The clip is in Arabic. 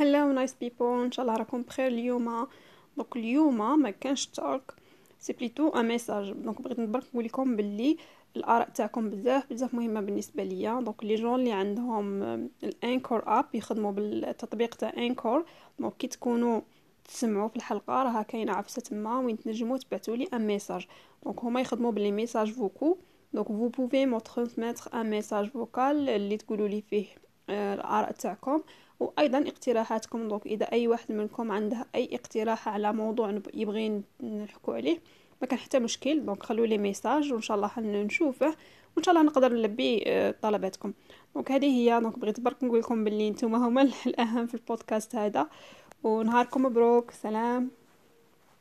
hello nice people ان شاء الله راكم بخير اليوم donc اليوم ما كانش talk c'est plutôt un message donc بغيت نبرك نقول لكم باللي الاراء تاعكم بزاف بزاف مهمه بالنسبة ليا donc les gens اللي عندهم ال Anchor app يخدموا بالتطبيق تاع Anchor donc كي تكونوا تسمعوا في الحلقة راها كاينة عفسه تما وين تنجموا تبعثوا لي un message donc هما يخدموا ب les messages vocaux donc vous pouvez me transmettre un message vocal اللي تقولوا لي فيه الآراء تاعكم وأيضا اقتراحاتكم donc إذا أي واحد منكم عنده أي اقتراح على موضوع يبغي نحكوا عليه ما كان حتى مشكل. donc خلوا لي message وإن شاء الله نشوفه وإن شاء الله نقدر نلبي آه، طلباتكم. donc هذه هي donc بغيت برك نقول لكم باللي نتوما هما الأهم في البودكاست هذا. ونهاركم مبروك. سلام.